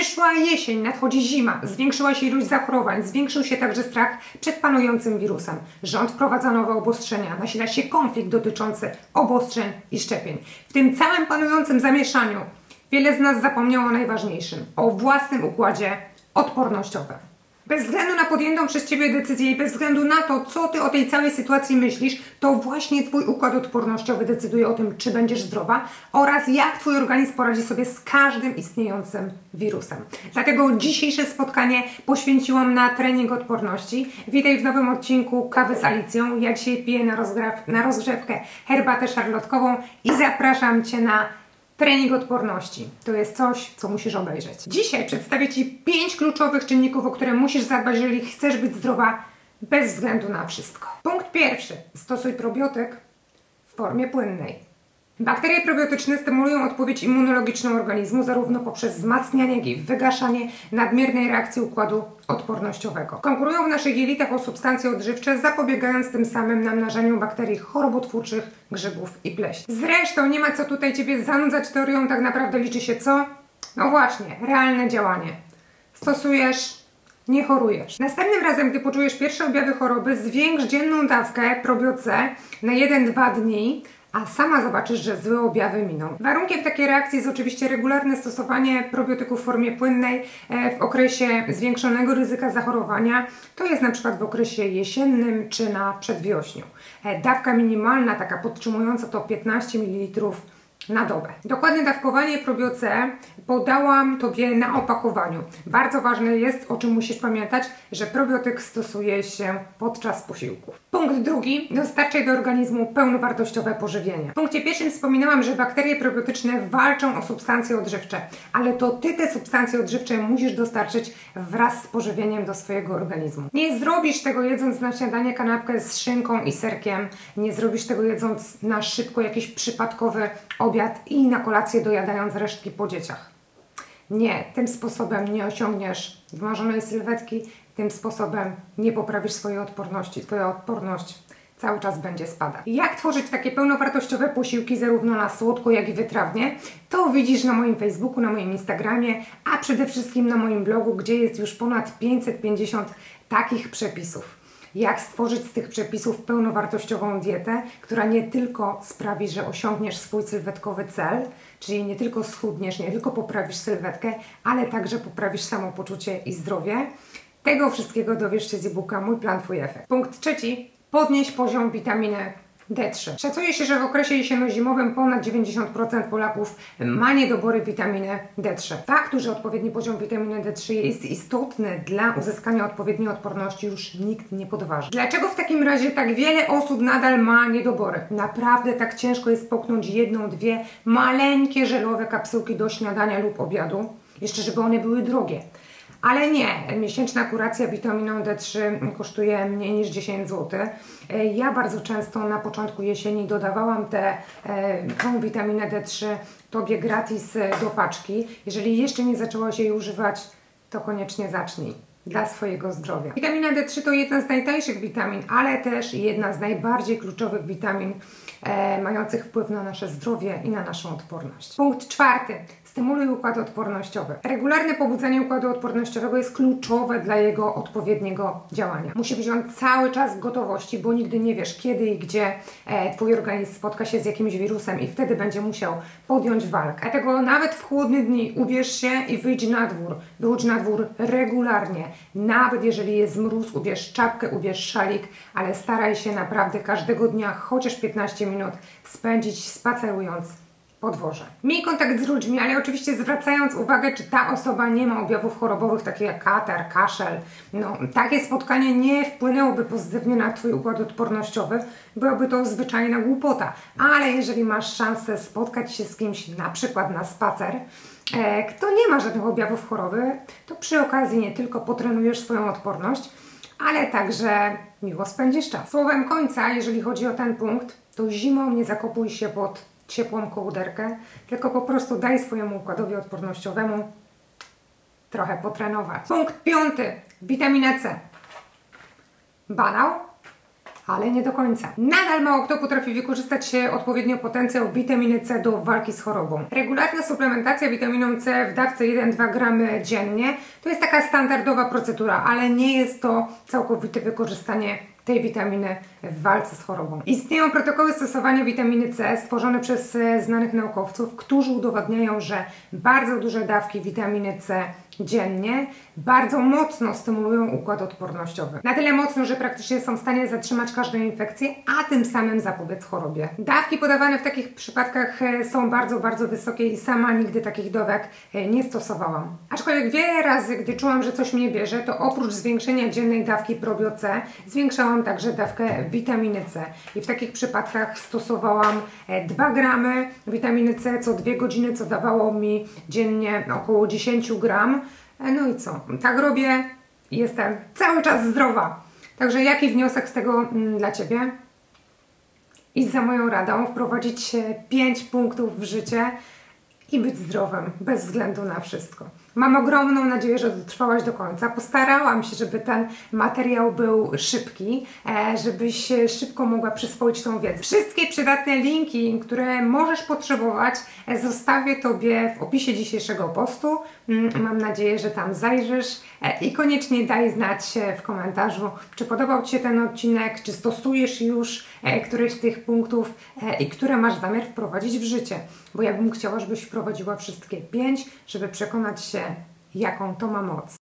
Przyszła jesień, nadchodzi zima, zwiększyła się ilość zachorowań, zwiększył się także strach przed panującym wirusem. Rząd wprowadza nowe obostrzenia, nasila się konflikt dotyczący obostrzeń i szczepień. W tym całym panującym zamieszaniu wiele z nas zapomniało o najważniejszym o własnym układzie odpornościowym. Bez względu na podjętą przez Ciebie decyzję i bez względu na to, co Ty o tej całej sytuacji myślisz, to właśnie Twój układ odpornościowy decyduje o tym, czy będziesz zdrowa oraz jak Twój organizm poradzi sobie z każdym istniejącym wirusem. Dlatego dzisiejsze spotkanie poświęciłam na trening odporności. Witaj w nowym odcinku Kawy z Alicją. Ja dzisiaj piję na, na rozgrzewkę herbatę szarlotkową i zapraszam Cię na Trening odporności to jest coś, co musisz obejrzeć. Dzisiaj przedstawię Ci pięć kluczowych czynników, o które musisz zadbać, jeżeli chcesz być zdrowa bez względu na wszystko. Punkt pierwszy. Stosuj probiotyk w formie płynnej. Bakterie probiotyczne stymulują odpowiedź immunologiczną organizmu zarówno poprzez wzmacnianie, jak i wygaszanie nadmiernej reakcji układu odpornościowego. Konkurują w naszych jelitach o substancje odżywcze, zapobiegając tym samym namnażaniu bakterii chorobotwórczych, grzybów i pleśni. Zresztą nie ma co tutaj Ciebie zanudzać teorią, tak naprawdę liczy się co? No właśnie, realne działanie. Stosujesz nie chorujesz. Następnym razem, gdy poczujesz pierwsze objawy choroby, zwiększ dzienną dawkę probioce na 1-2 dni, a sama zobaczysz, że złe objawy miną. Warunkiem takiej reakcji jest oczywiście regularne stosowanie probiotyków w formie płynnej e, w okresie zwiększonego ryzyka zachorowania. To jest na przykład w okresie jesiennym czy na przedwiośniu. E, dawka minimalna, taka podtrzymująca to 15 ml na dobę. Dokładne dawkowanie probioce podałam Tobie na opakowaniu. Bardzo ważne jest, o czym musisz pamiętać, że probiotyk stosuje się podczas posiłków. Punkt drugi. Dostarczaj do organizmu pełnowartościowe pożywienie. W punkcie pierwszym wspominałam, że bakterie probiotyczne walczą o substancje odżywcze, ale to Ty te substancje odżywcze musisz dostarczyć wraz z pożywieniem do swojego organizmu. Nie zrobisz tego jedząc na śniadanie kanapkę z szynką i serkiem, nie zrobisz tego jedząc na szybko jakiś przypadkowy obiad i na kolację dojadając resztki po dzieciach. Nie, tym sposobem nie osiągniesz wymarzonej sylwetki, tym sposobem nie poprawisz swojej odporności. Twoja odporność cały czas będzie spadać. Jak tworzyć takie pełnowartościowe posiłki zarówno na słodko, jak i wytrawnie? To widzisz na moim Facebooku, na moim Instagramie, a przede wszystkim na moim blogu, gdzie jest już ponad 550 takich przepisów jak stworzyć z tych przepisów pełnowartościową dietę, która nie tylko sprawi, że osiągniesz swój sylwetkowy cel, czyli nie tylko schudniesz, nie tylko poprawisz sylwetkę, ale także poprawisz samopoczucie i zdrowie. Tego wszystkiego dowiesz się z e-booka Mój plan, Twój efekt. Punkt trzeci. Podnieś poziom witaminy D3. Szacuje się, że w okresie jesienno-zimowym ponad 90% Polaków ma niedobory witaminy D3. Fakt, że odpowiedni poziom witaminy D3 jest istotny dla uzyskania odpowiedniej odporności już nikt nie podważy. Dlaczego w takim razie tak wiele osób nadal ma niedobory? Naprawdę tak ciężko jest połknąć jedną, dwie maleńkie żelowe kapsułki do śniadania lub obiadu? Jeszcze żeby one były drogie. Ale nie, miesięczna kuracja witaminą D3 kosztuje mniej niż 10 zł. Ja bardzo często na początku jesieni dodawałam tę tą witaminę D3 Tobie gratis do paczki. Jeżeli jeszcze nie zaczęłaś jej używać, to koniecznie zacznij dla swojego zdrowia. Witamina D3 to jedna z najtańszych witamin, ale też jedna z najbardziej kluczowych witamin e, mających wpływ na nasze zdrowie i na naszą odporność. Punkt czwarty. Stymuluj układ odpornościowy. Regularne pobudzanie układu odpornościowego jest kluczowe dla jego odpowiedniego działania. Musi być on cały czas w gotowości, bo nigdy nie wiesz, kiedy i gdzie e, Twój organizm spotka się z jakimś wirusem i wtedy będzie musiał podjąć walkę. Dlatego nawet w chłodne dni ubierz się i wyjdź na dwór. Wyjdź na dwór regularnie. Nawet jeżeli jest mróz, ubierz czapkę, ubierz szalik, ale staraj się naprawdę każdego dnia chociaż 15 minut spędzić spacerując podwoże. Miej kontakt z ludźmi, ale oczywiście zwracając uwagę, czy ta osoba nie ma objawów chorobowych, takich jak katar, kaszel. No, takie spotkanie nie wpłynęłoby pozytywnie na Twój układ odpornościowy, byłaby to zwyczajna głupota. Ale jeżeli masz szansę spotkać się z kimś, na przykład na spacer, e, kto nie ma żadnych objawów choroby, to przy okazji nie tylko potrenujesz swoją odporność, ale także miło spędzisz czas. Słowem końca, jeżeli chodzi o ten punkt, to zimą nie zakopuj się pod ciepłą kołderkę, tylko po prostu daj swojemu układowi odpornościowemu trochę potrenować. Punkt piąty. Witamina C. Banał, ale nie do końca. Nadal mało kto potrafi wykorzystać się odpowiednio potencjał witaminy C do walki z chorobą. Regularna suplementacja witaminą C w dawce 1-2 gramy dziennie to jest taka standardowa procedura, ale nie jest to całkowite wykorzystanie tej witaminy w walce z chorobą. Istnieją protokoły stosowania witaminy C stworzone przez e, znanych naukowców, którzy udowadniają, że bardzo duże dawki witaminy C dziennie bardzo mocno stymulują układ odpornościowy. Na tyle mocno, że praktycznie są w stanie zatrzymać każdą infekcję, a tym samym zapobiec chorobie. Dawki podawane w takich przypadkach e, są bardzo, bardzo wysokie i sama nigdy takich dawek e, nie stosowałam. Aczkolwiek wiele razy, gdy czułam, że coś mnie bierze, to oprócz zwiększenia dziennej dawki probio C, zwiększałam także dawkę witaminy C. I w takich przypadkach stosowałam 2 gramy witaminy C co 2 godziny, co dawało mi dziennie około 10 gram. E, No i co? Tak robię i jestem cały czas zdrowa. Także jaki wniosek z tego mm, dla Ciebie? Idź za moją radą, wprowadzić 5 punktów w życie i być zdrowym, bez względu na wszystko. Mam ogromną nadzieję, że dotrwałaś do końca. Postarałam się, żeby ten materiał był szybki, e, żebyś szybko mogła przyswoić tą wiedzę. Wszystkie przydatne linki, które możesz potrzebować, e, zostawię Tobie w opisie dzisiejszego postu. Mm, Mam nadzieję, że tam zajrzysz e, i koniecznie daj znać w komentarzu, czy podobał Ci się ten odcinek, czy stosujesz już któreś z tych punktów i które masz zamiar wprowadzić w życie. Bo ja bym chciała, żebyś wprowadziła wszystkie pięć, żeby przekonać się, jaką to ma moc.